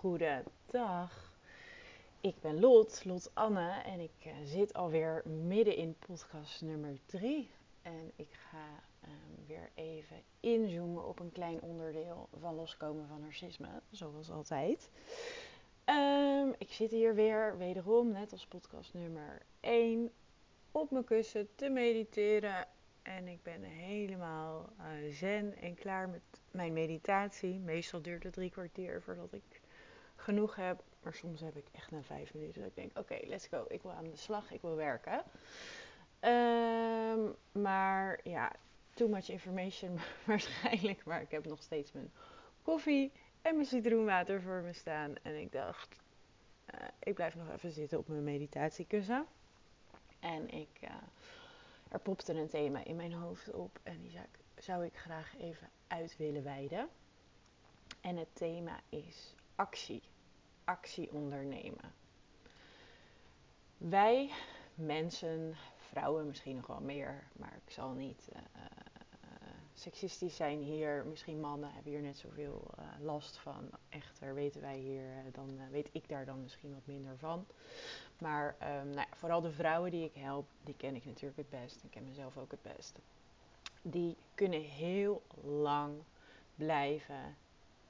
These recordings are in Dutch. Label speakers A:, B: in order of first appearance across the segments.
A: goedendag. Ik ben Lot, Lot Anne en ik uh, zit alweer midden in podcast nummer 3. En ik ga um, weer even inzoomen op een klein onderdeel van loskomen van narcisme, zoals altijd. Um, ik zit hier weer, wederom, net als podcast nummer 1, op mijn kussen te mediteren. En ik ben helemaal uh, zen en klaar met mijn meditatie. Meestal duurt het drie kwartier voordat ik genoeg heb. Maar soms heb ik echt na vijf minuten dat ik denk: oké, let's go. Ik wil aan de slag, ik wil werken. Um, maar ja, too much information waarschijnlijk. Maar ik heb nog steeds mijn koffie en mijn citroenwater voor me staan. En ik dacht: uh, ik blijf nog even zitten op mijn meditatiekussen. En ik, uh, er popte een thema in mijn hoofd op. En die zou ik, zou ik graag even uit willen wijden. En het thema is actie. Actie ondernemen. Wij mensen, vrouwen misschien nog wel meer, maar ik zal niet uh, seksistisch zijn hier. Misschien mannen hebben hier net zoveel uh, last van. Echter weten wij hier, dan weet ik daar dan misschien wat minder van. Maar um, nou ja, vooral de vrouwen die ik help, die ken ik natuurlijk het best. Ik ken mezelf ook het best. Die kunnen heel lang blijven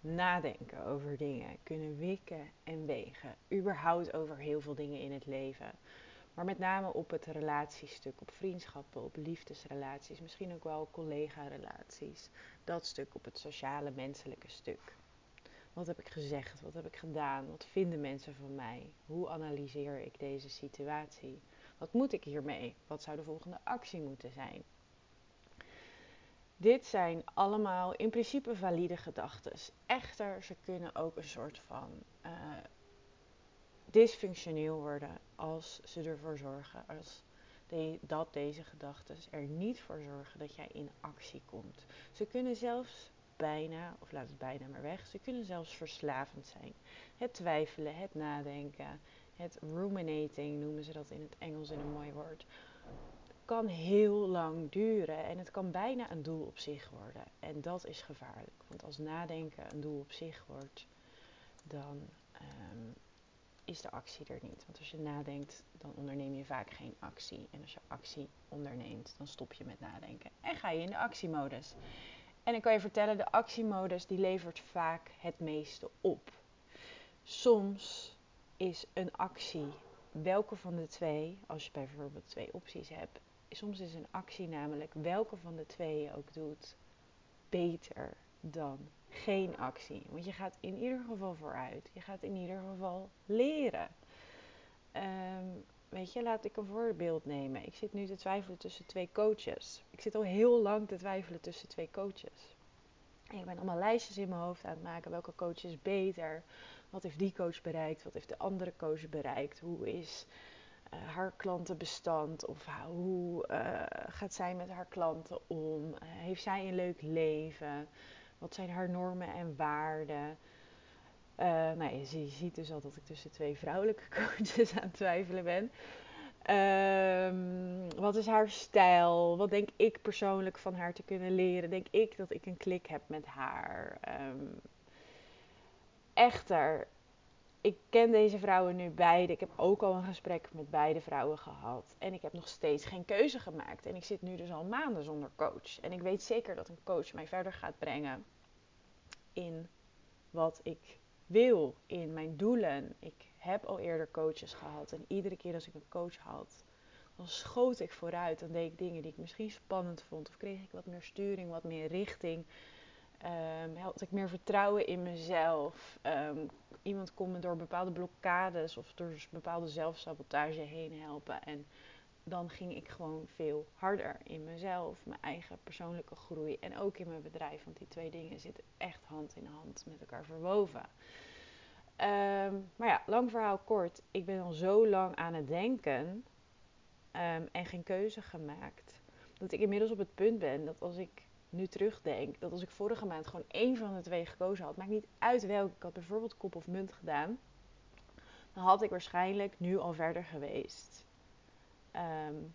A: nadenken over dingen, kunnen wikken en wegen. Überhaupt over heel veel dingen in het leven. Maar met name op het relatiestuk, op vriendschappen, op liefdesrelaties, misschien ook wel collega-relaties. Dat stuk op het sociale, menselijke stuk. Wat heb ik gezegd? Wat heb ik gedaan? Wat vinden mensen van mij? Hoe analyseer ik deze situatie? Wat moet ik hiermee? Wat zou de volgende actie moeten zijn? Dit zijn allemaal in principe valide gedachten. Echter, ze kunnen ook een soort van uh, dysfunctioneel worden als ze ervoor zorgen, als dat deze gedachten er niet voor zorgen dat jij in actie komt. Ze kunnen zelfs bijna, of laat het bijna maar weg, ze kunnen zelfs verslavend zijn. Het twijfelen, het nadenken, het ruminating noemen ze dat in het Engels in een mooi woord kan heel lang duren en het kan bijna een doel op zich worden. En dat is gevaarlijk, want als nadenken een doel op zich wordt, dan um, is de actie er niet. Want als je nadenkt, dan onderneem je vaak geen actie. En als je actie onderneemt, dan stop je met nadenken en ga je in de actiemodus. En ik kan je vertellen, de actiemodus die levert vaak het meeste op. Soms is een actie, welke van de twee, als je bijvoorbeeld twee opties hebt, soms is een actie namelijk, welke van de twee je ook doet, beter dan geen actie. Want je gaat in ieder geval vooruit. Je gaat in ieder geval leren. Um, weet je, laat ik een voorbeeld nemen. Ik zit nu te twijfelen tussen twee coaches. Ik zit al heel lang te twijfelen tussen twee coaches. En ik ben allemaal lijstjes in mijn hoofd aan het maken. Welke coach is beter? Wat heeft die coach bereikt? Wat heeft de andere coach bereikt? Hoe is uh, haar klantenbestand? Of hoe uh, gaat zij met haar klanten om? Uh, heeft zij een leuk leven? Wat zijn haar normen en waarden? nou, je, ziet dus al dat ik tussen twee vrouwelijke coaches aan het twijfelen ben. Um, wat is haar stijl? Wat denk ik persoonlijk van haar te kunnen leren? Denk ik dat ik een klik heb met haar? Um, echter, ik ken deze vrouwen nu beide. Ik heb ook al een gesprek met beide vrouwen gehad. En ik heb nog steeds geen keuze gemaakt. En ik zit nu dus al maanden zonder coach. En ik weet zeker dat een coach mij verder gaat brengen in wat ik wil, in mijn doelen. Ik heb al eerder coaches gehad. En iedere keer als ik een coach had, dan schoot ik vooruit. Dan deed ik dingen die ik misschien spannend vond. Of kreeg ik wat meer sturing, wat meer richting. Um, had ik meer vertrouwen in mezelf. Um, iemand kon me door bepaalde blokkades of door bepaalde zelfsabotage heen helpen. En dan ging ik gewoon veel harder in mezelf, mijn eigen persoonlijke groei en ook in mijn bedrijf. Want die twee dingen zitten echt hand in hand met elkaar verwoven. Um, maar ja, lang verhaal kort. Ik ben al zo lang aan het denken en geen keuze gemaakt. Dat ik inmiddels op het punt ben dat als ik nu terugdenk, dat als ik vorige maand gewoon één van de twee gekozen had, maakt niet uit welke. Ik had bijvoorbeeld kop of munt gedaan. Dan had ik waarschijnlijk nu al verder geweest. Um,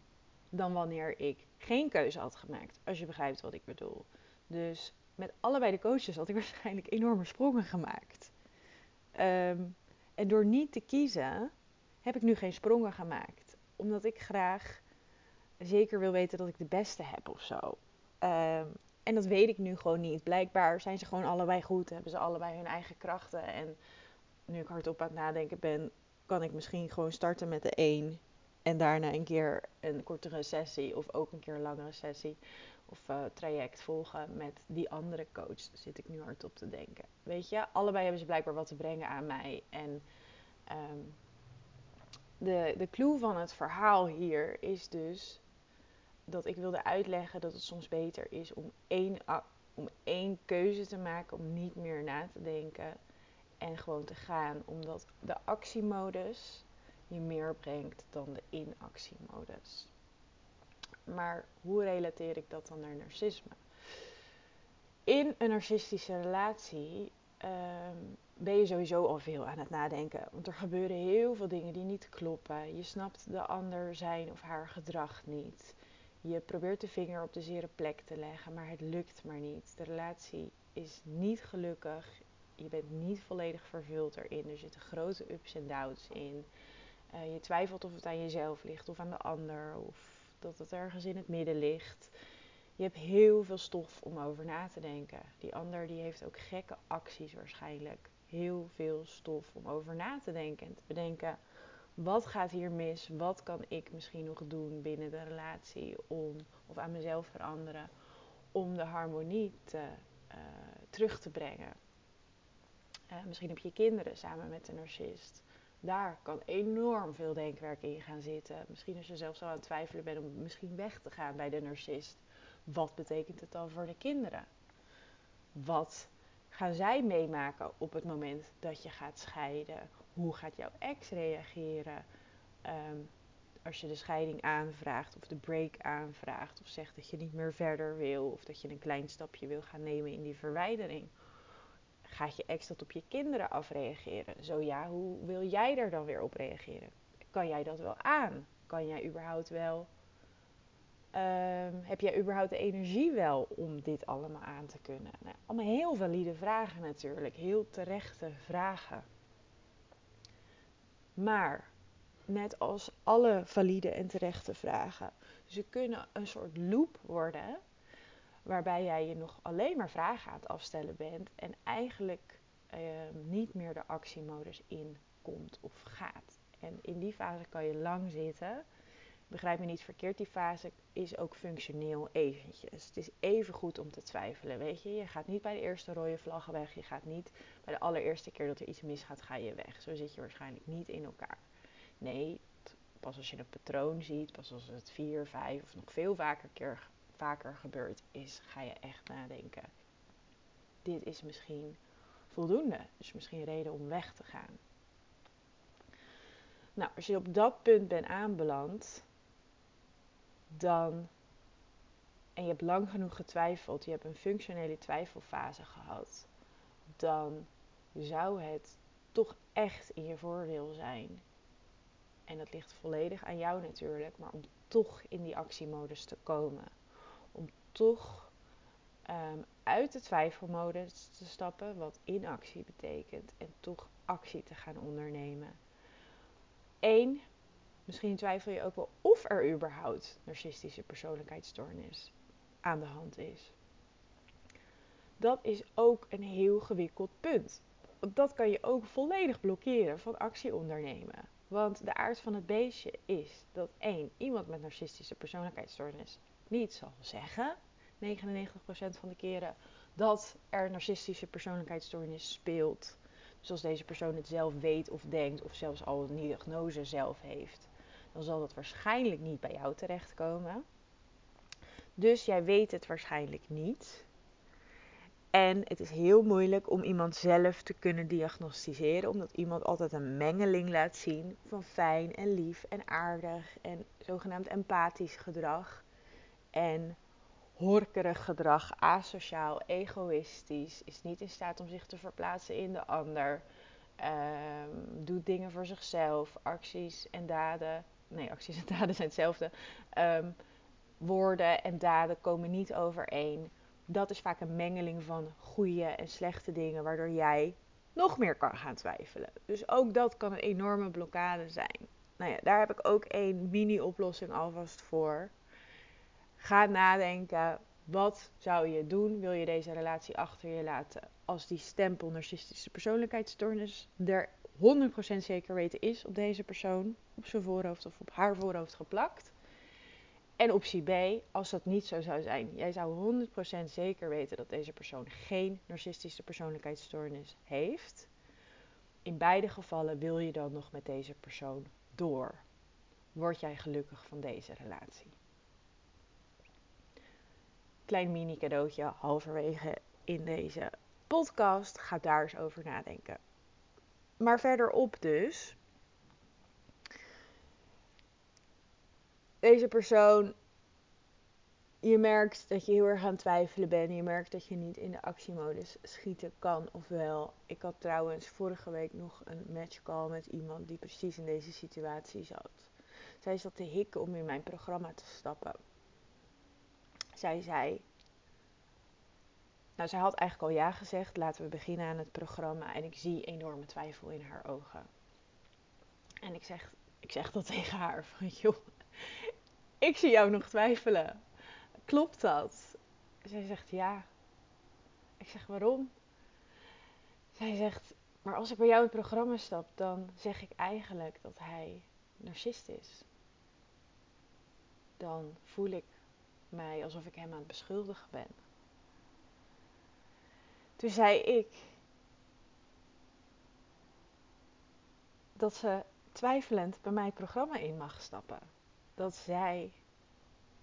A: dan wanneer ik geen keuze had gemaakt. Als je begrijpt wat ik bedoel. Dus met allebei de coaches had ik waarschijnlijk enorme sprongen gemaakt. Ehm, en door niet te kiezen, heb ik nu geen sprongen gemaakt. Omdat ik graag zeker wil weten dat ik de beste heb of zo. Ehm, en dat weet ik nu gewoon niet. Blijkbaar zijn ze gewoon allebei goed, hebben ze allebei hun eigen krachten. En nu ik hardop aan het nadenken ben, kan ik misschien gewoon starten met de één. En daarna een keer een kortere sessie of ook een keer een langere sessie of uh, traject volgen met die andere coach. Zit ik nu hardop te denken. Weet je, allebei hebben ze blijkbaar wat te brengen aan mij. En um, de, de clue van het verhaal hier is dus dat ik wilde uitleggen dat het soms beter is om één, om één keuze te maken, om niet meer na te denken en gewoon te gaan. Omdat de actiemodus je meer brengt dan de inactiemodus. Maar hoe relateer ik dat dan naar narcisme? In een narcistische relatie um, ben je sowieso al veel aan het nadenken. Want er gebeuren heel veel dingen die niet kloppen. Je snapt de ander zijn of haar gedrag niet. Je probeert de vinger op de zere plek te leggen, maar het lukt maar niet. De relatie is niet gelukkig. Je bent niet volledig vervuld erin. Er zitten grote ups en downs in. Uh, je twijfelt of het aan jezelf ligt of aan de ander. Of dat het ergens in het midden ligt. Je hebt heel veel stof om over na te denken. Die ander die heeft ook gekke acties waarschijnlijk. Heel veel stof om over na te denken en te bedenken. Wat gaat hier mis? Wat kan ik misschien nog doen binnen de relatie om, of aan mezelf veranderen om de harmonie te, uh, terug te brengen? Uh, misschien heb je kinderen samen met de narcist. Daar kan enorm veel denkwerk in gaan zitten. Misschien als je zelfs al aan het twijfelen bent om misschien weg te gaan bij de narcist. Wat betekent het dan voor de kinderen? Wat gaan zij meemaken op het moment dat je gaat scheiden? Hoe gaat jouw ex reageren? Um, als je de scheiding aanvraagt of de break aanvraagt of zegt dat je niet meer verder wil of dat je een klein stapje wil gaan nemen in die verwijdering. Gaat je ex dat op je kinderen afreageren? Zo ja, hoe wil jij er dan weer op reageren? Kan jij dat wel aan? Kan jij überhaupt wel Um, heb jij überhaupt de energie wel om dit allemaal aan te kunnen? Nou, allemaal heel valide vragen natuurlijk, heel terechte vragen. Maar net als alle valide en terechte vragen, ze kunnen een soort loop worden waarbij jij je nog alleen maar vragen aan het afstellen bent en eigenlijk um, niet meer de actiemodus in komt of gaat. En in die fase kan je lang zitten begrijp me niet verkeerd, die fase is ook functioneel eventjes. Het is even goed om te twijfelen, weet je. Je gaat niet bij de eerste rode vlag weg. Je gaat niet bij de allereerste keer dat er iets misgaat, ga je weg. Zo zit je waarschijnlijk niet in elkaar. Nee, pas als je een patroon ziet, pas als het vier, vijf of nog veel vaker, keer, vaker gebeurd is, ga je echt nadenken. Dit is misschien voldoende. Dus misschien reden om weg te gaan. Nou, als je op dat punt bent aanbeland, dan. En je hebt lang genoeg getwijfeld, je hebt een functionele twijfelfase gehad, dan zou het toch echt in je voordeel zijn. En dat ligt volledig aan jou natuurlijk, maar om toch in die actiemodus te komen. Om toch um, uit de twijfelmodus te stappen, wat inactie betekent, en toch actie te gaan ondernemen. Eén, Misschien twijfel je ook wel of er überhaupt narcistische persoonlijkheidsstoornis aan de hand is. Dat is ook een heel gewikkeld punt. Dat kan je ook volledig blokkeren van actie ondernemen. Want de aard van het beestje is dat één, iemand met narcistische persoonlijkheidsstoornis niet zal zeggen, 99% van de keren, dat er narcistische persoonlijkheidsstoornis speelt. Dus als deze persoon het zelf weet of denkt, of zelfs al een diagnose zelf heeft, dan zal dat waarschijnlijk niet bij jou terechtkomen. Dus jij weet het waarschijnlijk niet. En het is heel moeilijk om iemand zelf te kunnen diagnosticeren, omdat iemand altijd een mengeling laat zien van fijn en lief en aardig en zogenaamd empathisch gedrag en horkerig gedrag, asociaal, egoïstisch, is niet in staat om zich te verplaatsen in de ander, um, doet dingen voor zichzelf, acties en daden nee, acties en daden zijn hetzelfde. Um, woorden en daden komen niet overeen. Dat is vaak een mengeling van goede en slechte dingen, waardoor jij nog meer kan gaan twijfelen. Dus ook dat kan een enorme blokkade zijn. Nou ja, daar heb ik ook een mini-oplossing alvast voor. Ga nadenken. Wat zou je doen? Wil je deze relatie achter je laten als die stempel narcistische persoonlijkheidsstoornis er 100% zeker weten is op deze persoon, op zijn voorhoofd of op haar voorhoofd geplakt? En optie B, als dat niet zo zou zijn, jij zou 100% zeker weten dat deze persoon geen narcistische persoonlijkheidsstoornis heeft. In beide gevallen wil je dan nog met deze persoon door. Word jij gelukkig van deze relatie? Klein mini cadeautje halverwege in deze podcast. Ga daar eens over nadenken. Maar verderop dus. Deze persoon, je merkt dat je heel erg aan het twijfelen bent. Je merkt dat je niet in de actiemodus schieten kan of wel. Ik had trouwens vorige week nog een matchcall met iemand die precies in deze situatie zat. Zij zat te hikken om in mijn programma te stappen. Zij zei, nou, zij had eigenlijk al ja gezegd. Laten we beginnen aan het programma. En ik zie enorme twijfel in haar ogen. En ik zeg, ik zeg dat tegen haar. Van, joh, ik zie jou nog twijfelen. Klopt dat? Zij zegt ja. Ik zeg waarom? Zij zegt, maar als ik bij jou in het programma stap, dan zeg ik eigenlijk dat hij narcist is. Dan voel ik mij alsof ik hem aan het beschuldigen ben. Toen zei ik dat ze twijfelend bij mij het programma in mag stappen. Dat zij,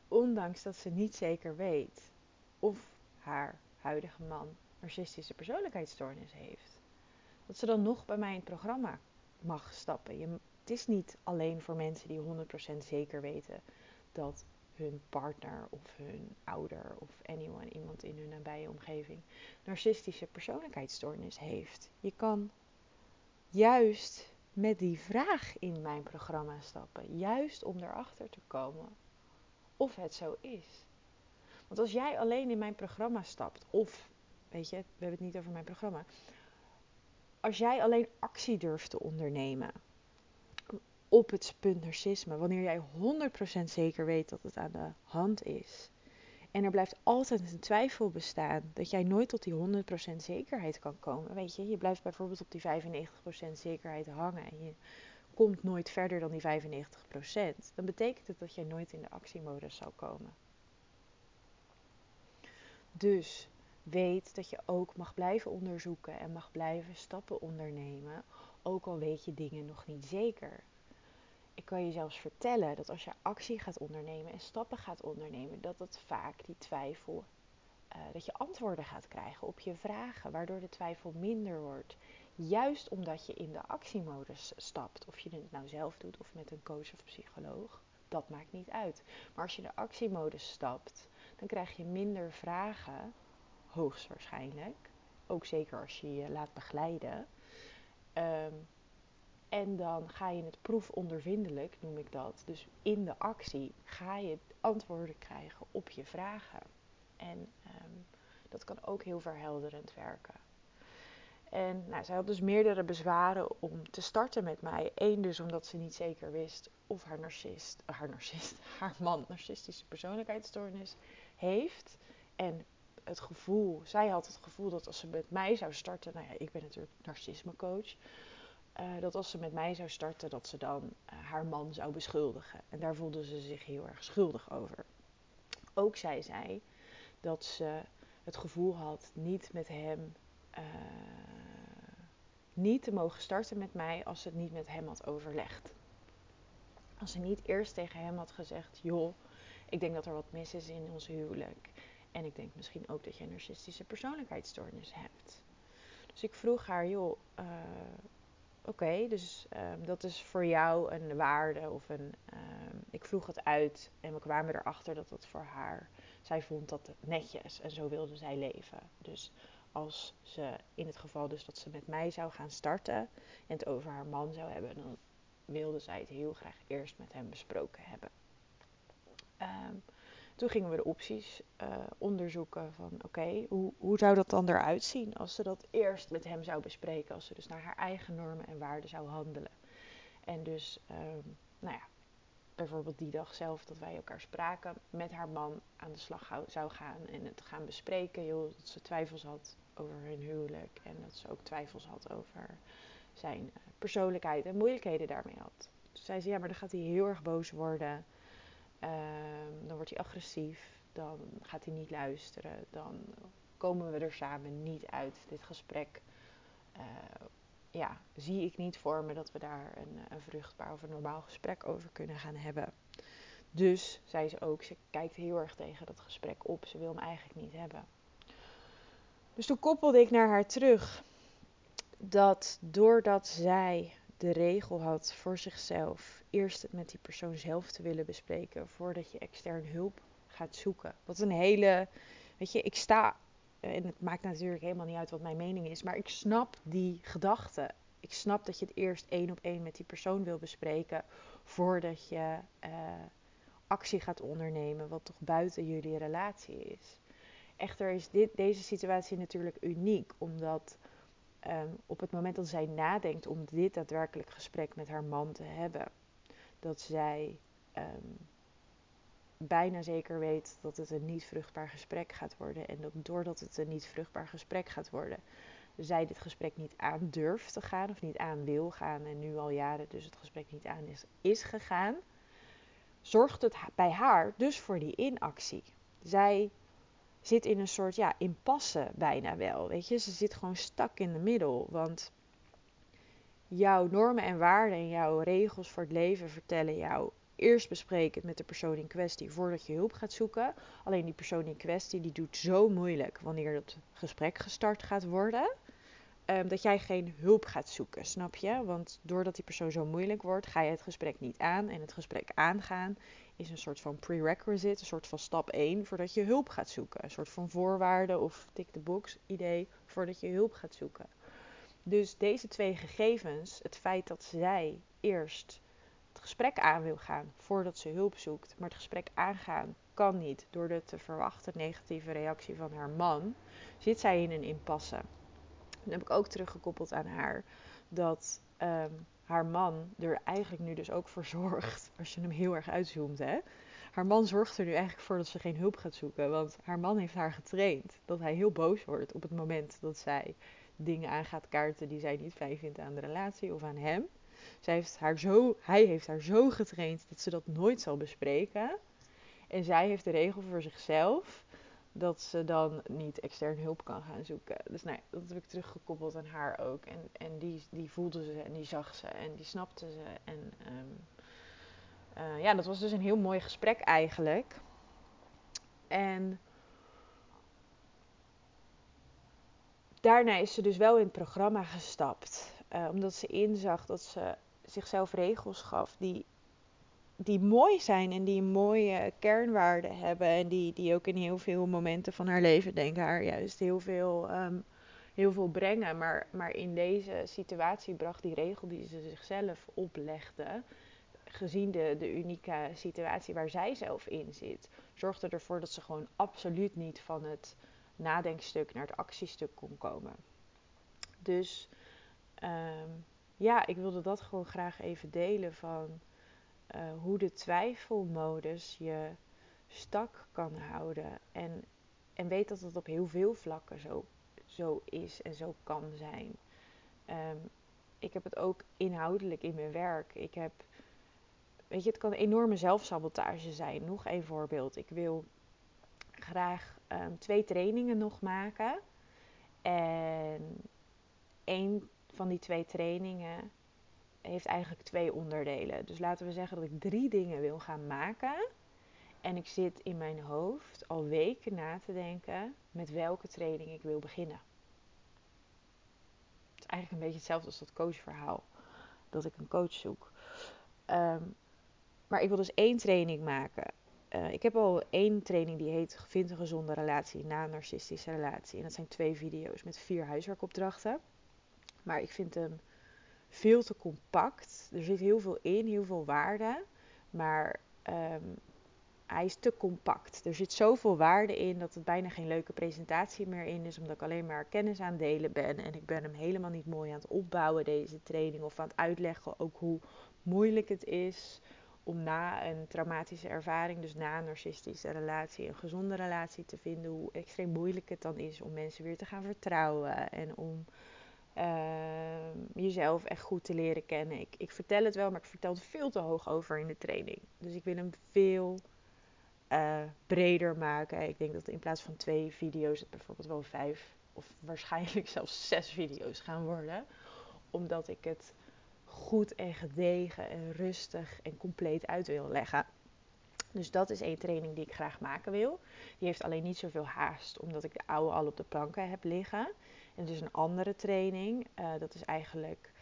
A: ondanks dat ze niet zeker weet of haar huidige man narcistische persoonlijkheidsstoornis heeft, dat ze dan nog bij mij in het programma mag stappen. Je, het is niet alleen voor mensen die 100% zeker weten dat hun partner of hun ouder of anyone, iemand in hun nabije omgeving, narcistische persoonlijkheidsstoornis heeft. Je kan juist met die vraag in mijn programma stappen, juist om erachter te komen of het zo is. Want als jij alleen in mijn programma stapt, of weet je, we hebben het niet over mijn programma, als jij alleen actie durft te ondernemen op het punt narcisme, wanneer jij 100% zeker weet dat het aan de hand is. En er blijft altijd een twijfel bestaan dat jij nooit tot die 100% zekerheid kan komen. Weet je, je blijft bijvoorbeeld op die 95% zekerheid hangen en je komt nooit verder dan die 95%. Dan betekent het dat jij nooit in de actiemodus zal komen. Dus weet dat je ook mag blijven onderzoeken en mag blijven stappen ondernemen, ook al weet je dingen nog niet zeker ik kan je zelfs vertellen dat als je actie gaat ondernemen en stappen gaat ondernemen, dat het vaak die twijfel, uh, dat je antwoorden gaat krijgen op je vragen, waardoor de twijfel minder wordt. Juist omdat je in de actiemodus stapt, of je het nou zelf doet of met een coach of psycholoog, dat maakt niet uit. Maar als je in de actiemodus stapt, dan krijg je minder vragen, hoogstwaarschijnlijk. Ook zeker als je je laat begeleiden. Um, en dan ga je het proefondervindelijk, noem ik dat. Dus in de actie ga je antwoorden krijgen op je vragen. En um, dat kan ook heel verhelderend werken. En nou, zij had dus meerdere bezwaren om te starten met mij. Eén dus omdat ze niet zeker wist of haar narcist, haar narcist, haar man narcistische persoonlijkheidsstoornis heeft. En het gevoel, zij had het gevoel dat als ze met mij zou starten, nou ja, ik ben natuurlijk narcisme coach uh, dat als ze met mij zou starten, dat ze dan uh, haar man zou beschuldigen. En daar voelde ze zich heel erg schuldig over. Ook zei zij dat ze het gevoel had niet met hem. Uh, niet te mogen starten met mij als ze het niet met hem had overlegd. Als ze niet eerst tegen hem had gezegd: Joh, ik denk dat er wat mis is in ons huwelijk. En ik denk misschien ook dat je een narcistische persoonlijkheidsstoornis hebt. Dus ik vroeg haar: Joh, Oké, dus um, dat is voor jou een waarde of een. Um, ik vroeg het uit en we kwamen erachter dat het voor haar. Zij vond dat netjes en zo wilde zij leven. Dus als ze in het geval dus dat ze met mij zou gaan starten en het over haar man zou hebben, dan wilde zij het heel graag eerst met hem besproken hebben. Um, toen gingen we de opties uh, onderzoeken van oké, hoe, hoe zou dat dan eruit zien als ze dat eerst met hem zou bespreken, als ze dus naar haar eigen normen en waarden zou handelen. En dus, um, nou ja, bijvoorbeeld die dag zelf dat wij elkaar spraken, met haar man aan de slag zou gaan en het gaan bespreken. Joh, dat ze twijfels had over hun huwelijk en dat ze ook twijfels had over zijn eh, persoonlijkheid en moeilijkheden daarmee had. Toen zei ze, ja, maar dan gaat hij heel erg boos worden. Ehm, dan wordt hij agressief. Dan gaat hij niet luisteren. Dan komen we er samen niet uit. Dit gesprek uh, ja, zie ik niet voor me dat we daar een, een vruchtbaar of een normaal gesprek over kunnen gaan hebben. Dus, zei ze ook, ze kijkt heel erg tegen dat gesprek op. Ze wil hem eigenlijk niet hebben. Dus toen koppelde ik naar haar terug dat doordat zij de regel had voor zichzelf eerst het met die persoon zelf te willen bespreken voordat je extern hulp gaat zoeken. Wat een hele, weet je, ik sta, en het maakt natuurlijk helemaal niet uit wat mijn mening is, maar ik snap die gedachte. Ik snap dat je het eerst één op één met die persoon wil bespreken voordat je uh, actie gaat ondernemen, wat toch buiten jullie relatie is. Echter is dit, deze situatie natuurlijk uniek, omdat um, op het moment dat zij nadenkt om dit daadwerkelijk gesprek met haar man te hebben, dat zij um, bijna zeker weet dat het een niet vruchtbaar gesprek gaat worden. En dat doordat het een niet vruchtbaar gesprek gaat worden, zij dit gesprek niet aan durft te gaan of niet aan wil gaan en nu al jaren dus het gesprek niet aan is, is gegaan, zorgt het bij haar dus voor die inactie. Zij zit in een soort ja, impasse bijna wel. Weet je, ze zit gewoon stak in de middel. Want jouw normen en waarden en jouw regels voor het leven vertellen jou eerst bespreken het met de persoon in kwestie voordat je hulp gaat zoeken. Alleen die persoon in kwestie die doet zo moeilijk wanneer het gesprek gestart gaat worden. Um, dat jij geen hulp gaat zoeken, snap je? Want doordat die persoon zo moeilijk wordt, ga je het gesprek niet aan. En het gesprek aangaan is een soort van prerequisite, een soort van stap 1 voordat je hulp gaat zoeken. Een soort van voorwaarde of tick the box idee voordat je hulp gaat zoeken. Dus deze twee gegevens, het feit dat zij eerst het gesprek aan wil gaan voordat ze hulp zoekt, maar het gesprek aangaan kan niet door de te verwachten negatieve reactie van haar man, zit zij in een impasse. Dan heb ik ook teruggekoppeld aan haar dat um, haar man er eigenlijk nu dus ook voor zorgt, als je hem heel erg uitzoomt, hè. Haar man zorgt er nu eigenlijk voor dat ze geen hulp gaat zoeken. Want haar man heeft haar getraind dat hij heel boos wordt op het moment dat zij dingen aan gaat kaarten die zij niet fijn vindt aan de relatie of aan hem. Zij heeft haar zo, hij heeft haar zo getraind dat ze dat nooit zal bespreken. En zij heeft de regel voor zichzelf dat ze dan niet extern hulp kan gaan zoeken. Dus nou, dat heb ik teruggekoppeld aan haar ook. En, en die, die voelde ze en die zag ze en die snapte ze. En um, uh, ja, dat was dus een heel mooi gesprek eigenlijk. En daarna is ze dus wel in het programma gestapt. Uh, omdat ze inzag dat ze zichzelf regels gaf die die mooi zijn en die een mooie kernwaarden hebben. En die, die ook in heel veel momenten van haar leven, denk ik, haar juist heel veel, um, heel veel brengen. Maar, maar in deze situatie bracht die regel die ze zichzelf oplegde, gezien de, de unieke situatie waar zij zelf in zit, zorgde ervoor dat ze gewoon absoluut niet van het nadenkstuk naar het actiestuk kon komen. Dus um, ja, ik wilde dat gewoon graag even delen van uh, hoe de twijfelmodus je stak kan houden. En, en weet dat het op heel veel vlakken zo, zo is en zo kan zijn. Um, ik heb het ook inhoudelijk in mijn werk. Ik heb, weet je, het kan enorme zelfsabotage zijn. Nog een voorbeeld. Ik wil graag um, twee trainingen nog maken. En één van die twee trainingen heeft eigenlijk twee onderdelen. Dus laten we zeggen dat ik drie dingen wil gaan maken. En ik zit in mijn hoofd al weken na te denken met welke training ik wil beginnen. Het is eigenlijk een beetje hetzelfde als dat coachverhaal. Dat ik een coach zoek. Um, maar ik wil dus één training maken. Uh, ik heb al één training die heet Vind een gezonde relatie na een narcistische relatie. En dat zijn twee video's met vier huiswerkopdrachten. Maar ik vind hem veel te compact. Er zit heel veel in, heel veel waarde. Maar um, hij is te compact. Er zit zoveel waarde in dat het bijna geen leuke presentatie meer in is, omdat ik alleen maar kennis aan delen ben. En ik ben hem helemaal niet mooi aan het opbouwen, deze training, of aan het uitleggen ook hoe moeilijk het is om na een traumatische ervaring, dus na een narcistische relatie, een gezonde relatie te vinden, hoe extreem moeilijk het dan is om mensen weer te gaan vertrouwen en om jezelf echt goed te leren kennen. Ik, ik vertel het wel, maar ik vertel het veel te hoog over in de training. Dus ik wil hem veel uh, breder maken. Ik denk dat in plaats van twee video's het bijvoorbeeld wel vijf of waarschijnlijk zelfs zes video's gaan worden. Omdat ik het goed en gedegen en rustig en compleet uit wil leggen. Dus dat is één training die ik graag maken wil. Die heeft alleen niet zoveel haast, omdat ik de oude al op de planken heb liggen. En dus een andere training, uh, dat is eigenlijk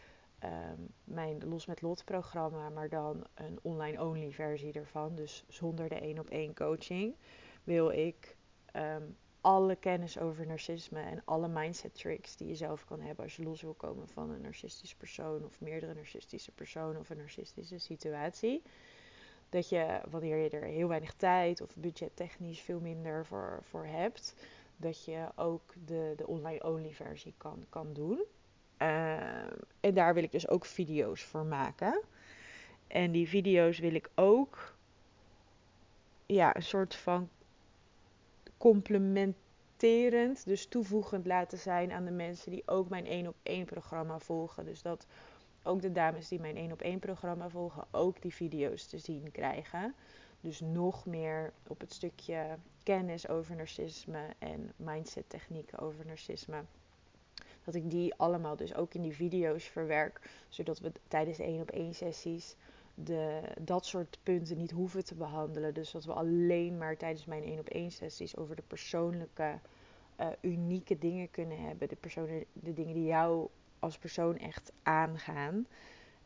A: um, mijn Los met Lot programma, maar dan een online-only versie ervan. Dus zonder de één op één coaching wil ik um, alle kennis over narcisme en alle mindset tricks die je zelf kan hebben als je los wil komen van een narcistische persoon of meerdere narcistische personen of een narcistische situatie. Dat je, wanneer je er heel weinig tijd of budgettechnisch veel minder voor, voor hebt, dat je ook de, de online-only versie kan, kan doen. Uh, en daar wil ik dus ook video's voor maken. En die video's wil ik ook ja, een soort van complementerend, dus toevoegend laten zijn aan de mensen die ook mijn 1 op 1 programma volgen. Dus dat ook de dames die mijn 1 op 1 programma volgen ook die video's te zien krijgen. Dus nog meer op het stukje kennis over narcisme en mindset technieken over narcisme. Dat ik die allemaal dus ook in die video's verwerk. Zodat we tijdens de 1 op 1 sessies de, dat soort punten niet hoeven te behandelen. Dus dat we alleen maar tijdens mijn 1 op 1 sessies over de persoonlijke, uh, unieke dingen kunnen hebben. De, personen, de dingen die jou als persoon echt aangaan.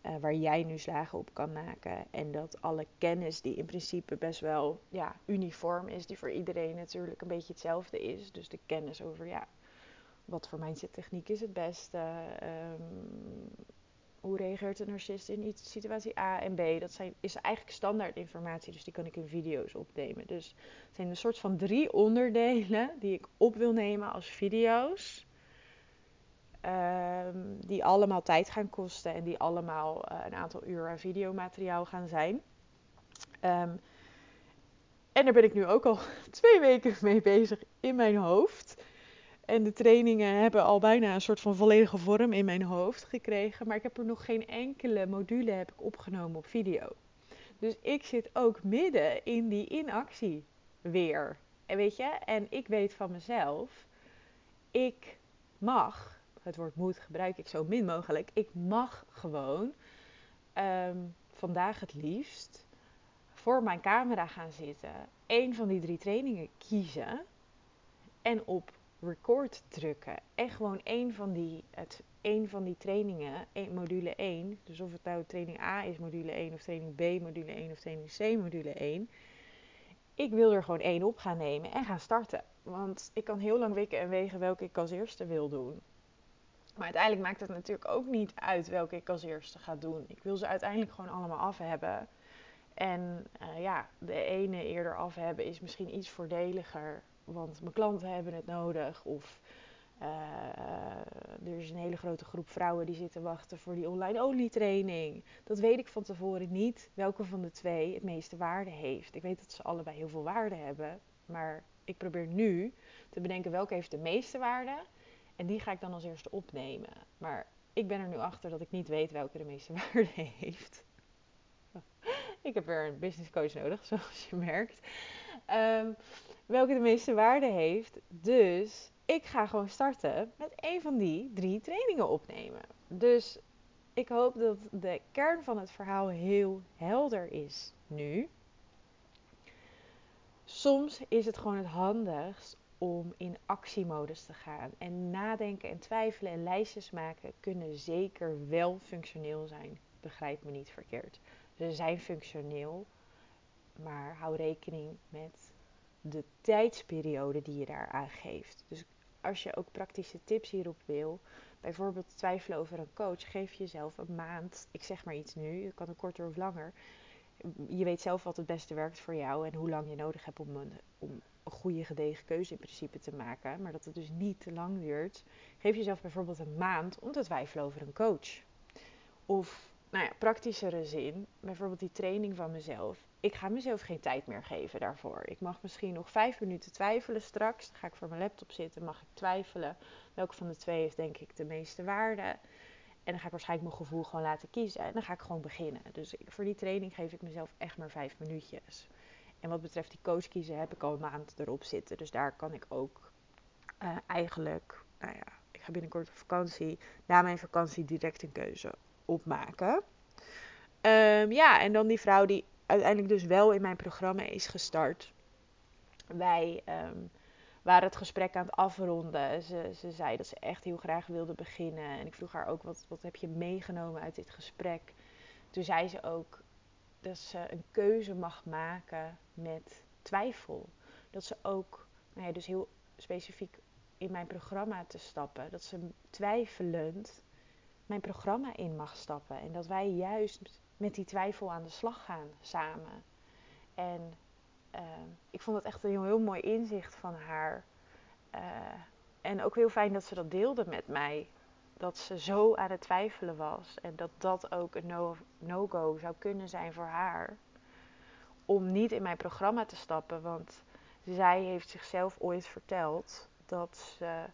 A: Uh, waar jij nu slagen op kan maken. En dat alle kennis, die in principe best wel ja, uniform is, die voor iedereen natuurlijk een beetje hetzelfde is. Dus de kennis over ja, wat voor mindset techniek is het beste. Um, hoe reageert een narcist in situatie A en B? Dat zijn, is eigenlijk standaard informatie, dus die kan ik in video's opnemen. Dus het zijn een soort van drie onderdelen die ik op wil nemen als video's. Um, die allemaal tijd gaan kosten en die allemaal uh, een aantal uur aan videomateriaal gaan zijn. Um, en daar ben ik nu ook al twee weken mee bezig in mijn hoofd. En de trainingen hebben al bijna een soort van volledige vorm in mijn hoofd gekregen. Maar ik heb er nog geen enkele module heb ik opgenomen op video. Dus ik zit ook midden in die inactie weer. En weet je, en ik weet van mezelf, ik mag, het woord moet gebruik ik zo min mogelijk, ik mag gewoon um, vandaag het liefst voor mijn camera gaan zitten, een van die drie trainingen kiezen en op record drukken. En gewoon één van die, het, één van die trainingen, module 1, dus of het nou training A is, module 1, of training B, module 1, of training C, module 1. Ik wil er gewoon één op gaan nemen en gaan starten. Want ik kan heel lang wikken en wegen welke ik als eerste wil doen. Maar uiteindelijk maakt het natuurlijk ook niet uit welke ik als eerste ga doen. Ik wil ze uiteindelijk gewoon allemaal af hebben. En uh, ja, de ene eerder af hebben is misschien iets voordeliger want mijn klanten hebben het nodig. Of uh, er is een hele grote groep vrouwen die zitten wachten voor die online olietraining. Dat weet ik van tevoren niet welke van de twee het meeste waarde heeft. Ik weet dat ze allebei heel veel waarde hebben. Maar ik probeer nu te bedenken welke heeft de meeste waarde. En die ga ik dan als eerste opnemen. Maar ik ben er nu achter dat ik niet weet welke de meeste waarde heeft. ik heb weer een business coach nodig, zoals je merkt. Um, welke de meeste waarde heeft. Dus ik ga gewoon starten met een van die drie trainingen opnemen. Dus ik hoop dat de kern van het verhaal heel helder is nu. Soms is het gewoon het handigst om in actiemodus te gaan. En nadenken en twijfelen en lijstjes maken kunnen zeker wel functioneel zijn. Begrijp me niet verkeerd. Ze zijn functioneel, maar hou rekening met de tijdsperiode die je daar aan geeft. Dus als je ook praktische tips hierop wil, bijvoorbeeld twijfelen over een coach, geef jezelf een maand, ik zeg maar iets nu, het kan een korter of langer, je weet zelf wat het beste werkt voor jou en hoe lang je nodig hebt om een, om een goede gedegen keuze in principe te maken. Maar dat het dus niet te lang duurt. Geef jezelf bijvoorbeeld een maand om te twijfelen over een coach. Of, nou ja, praktischere zin, bijvoorbeeld die training van mezelf. Ik ga mezelf geen tijd meer geven daarvoor. Ik mag misschien nog vijf minuten twijfelen straks. Dan ga ik voor mijn laptop zitten, mag ik twijfelen. Welke van de twee heeft denk ik de meeste waarde? En dan ga ik waarschijnlijk mijn gevoel gewoon laten kiezen. En dan ga ik gewoon beginnen. Dus voor die training geef ik mezelf echt maar vijf minuutjes. En wat betreft die coach kiezen heb ik al een maand erop zitten. Dus daar kan ik ook uh, eigenlijk, nou ja, ik ga binnenkort op vakantie. Na mijn vakantie direct een keuze opmaken. Um, ja, en dan die vrouw die uiteindelijk dus wel in mijn programma is gestart. Wij um, waren het gesprek aan het afronden. Ze, ze zei dat ze echt heel graag wilde beginnen. En ik vroeg haar ook, wat, wat heb je meegenomen uit dit gesprek? Toen zei ze ook dat ze een keuze mag maken met twijfel. Dat ze ook, nou ja, dus heel specifiek in mijn programma te stappen. Dat ze twijfelend mijn programma in mag stappen. En dat wij juist met die twijfel aan de slag gaan samen. En uh, ik vond het echt een heel, heel mooi inzicht van haar. Uh, en ook heel fijn dat ze dat deelde met mij. Dat ze zo aan het twijfelen was. En dat dat ook een no-go no zou kunnen zijn voor haar. Om niet in mijn programma te stappen. Want zij heeft zichzelf ooit verteld dat ze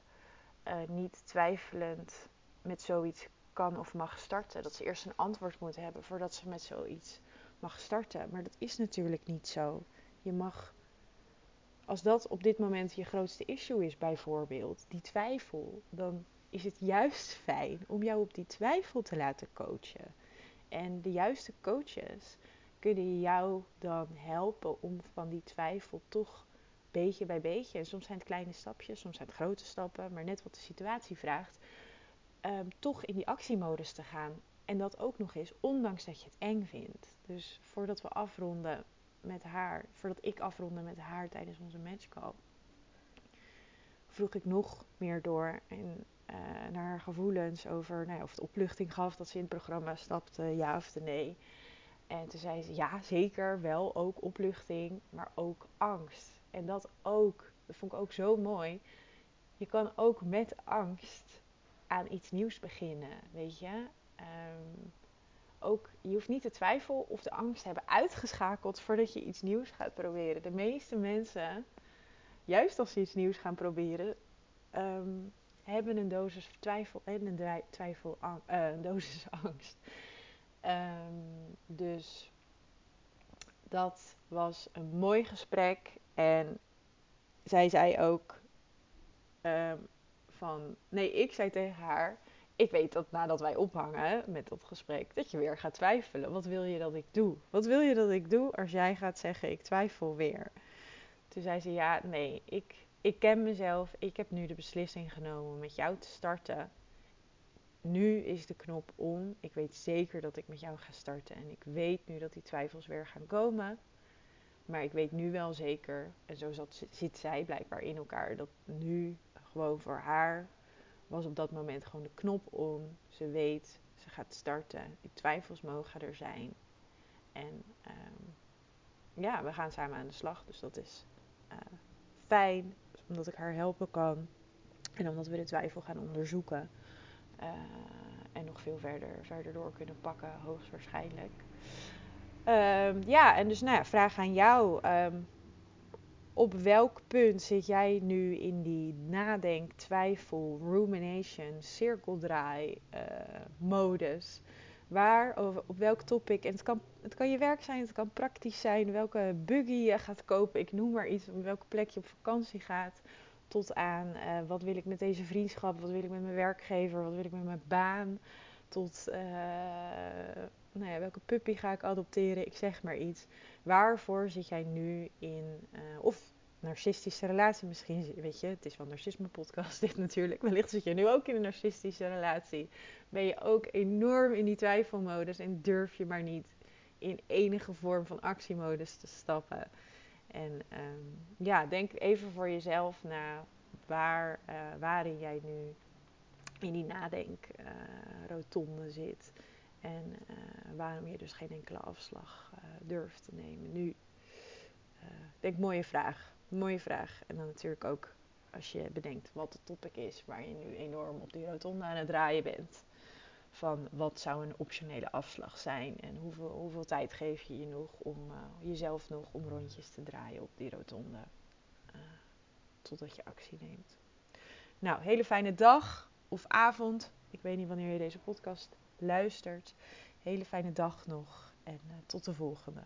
A: uh, niet twijfelend met zoiets kan of mag starten. Dat ze eerst een antwoord moet hebben voordat ze met zoiets mag starten. Maar dat is natuurlijk niet zo. Je mag, als dat op dit moment je grootste issue is, bijvoorbeeld, die twijfel, dan is het juist fijn om jou op die twijfel te laten coachen. En de juiste coaches kunnen jou dan helpen om van die twijfel toch beetje bij beetje, en soms zijn het kleine stapjes, soms zijn het grote stappen, maar net wat de situatie vraagt, um, toch in die actiemodus te gaan. En dat ook nog eens, ondanks dat je het eng vindt. Dus voordat we afronden met haar, voordat ik afronde met haar tijdens onze matchcall, vroeg ik nog meer door en, naar haar gevoelens over nou ja, of het opluchting gaf dat ze in het programma stapte, ja of nee. En toen zei ze ja, zeker wel, ook opluchting, maar ook angst. En dat ook, dat vond ik ook zo mooi. Je kan ook met angst aan iets nieuws beginnen, weet je. Um, ook, je hoeft niet te twijfelen of de angst hebben uitgeschakeld voordat je iets nieuws gaat proberen. De meeste mensen, juist als ze iets nieuws gaan proberen, um, hebben een dosis twijfel en een, twijfel, uh, dosis angst. Um, dus dat was een mooi gesprek. En zij zei ook: um, van. Nee, ik zei tegen haar. Ik weet dat nadat wij ophangen met dat gesprek, dat je weer gaat twijfelen. Wat wil je dat ik doe? Wat wil je dat ik doe als jij gaat zeggen: ik twijfel weer? Toen zei ze: Ja, nee, ik, ik ken mezelf. Ik heb nu de beslissing genomen om met jou te starten. Nu is de knop om. Ik weet zeker dat ik met jou ga starten. En ik weet nu dat die twijfels weer gaan komen. Maar ik weet nu wel zeker, en zo zat, zit zij blijkbaar in elkaar, dat nu gewoon voor haar was op dat moment gewoon de knop om. Ze weet, ze gaat starten. Die twijfels mogen er zijn. En um, ja, we gaan samen aan de slag. Dus dat is uh, fijn, omdat ik haar helpen kan. En omdat we de twijfel gaan onderzoeken. Uh, en nog veel verder, verder door kunnen pakken, hoogstwaarschijnlijk. Um, ja, en dus nou ja, vraag aan jou. Um, op welk punt zit jij nu in die nadenk, twijfel, rumination, cirkeldraai uh, modus? Waar, op welk topic, en het kan, het kan je werk zijn, het kan praktisch zijn, welke buggy je gaat kopen, ik noem maar iets, op welke plek je op vakantie gaat, tot aan uh, wat wil ik met deze vriendschap, wat wil ik met mijn werkgever, wat wil ik met mijn baan, tot uh, nou ja, welke puppy ga ik adopteren, ik zeg maar iets. Waarvoor zit jij nu in, uh, of narcistische relatie misschien, weet je, het is wel een narcisme podcast dit natuurlijk. Wellicht zit je nu ook in een narcistische relatie. Ben je ook enorm in die twijfelmodus en durf je maar niet in enige vorm van actiemodus te stappen. En um, ja, denk even voor jezelf na waar, uh, waarin jij nu in die nadenk uh, rotonde zit. En uh, waarom je dus geen enkele afslag durft te nemen nu. Uh, denk, mooie vraag. Mooie vraag. En dan natuurlijk ook als je bedenkt wat het topic is waar je nu enorm op die rotonde aan het draaien bent. Van wat zou een optionele afslag zijn en hoeveel, hoeveel tijd geef je je nog om jezelf nog om rondjes te draaien op die rotonde. totdat je actie neemt. Nou, hele fijne dag of avond. Ik weet niet wanneer je deze podcast luistert. Hele fijne dag nog en uh, tot de volgende.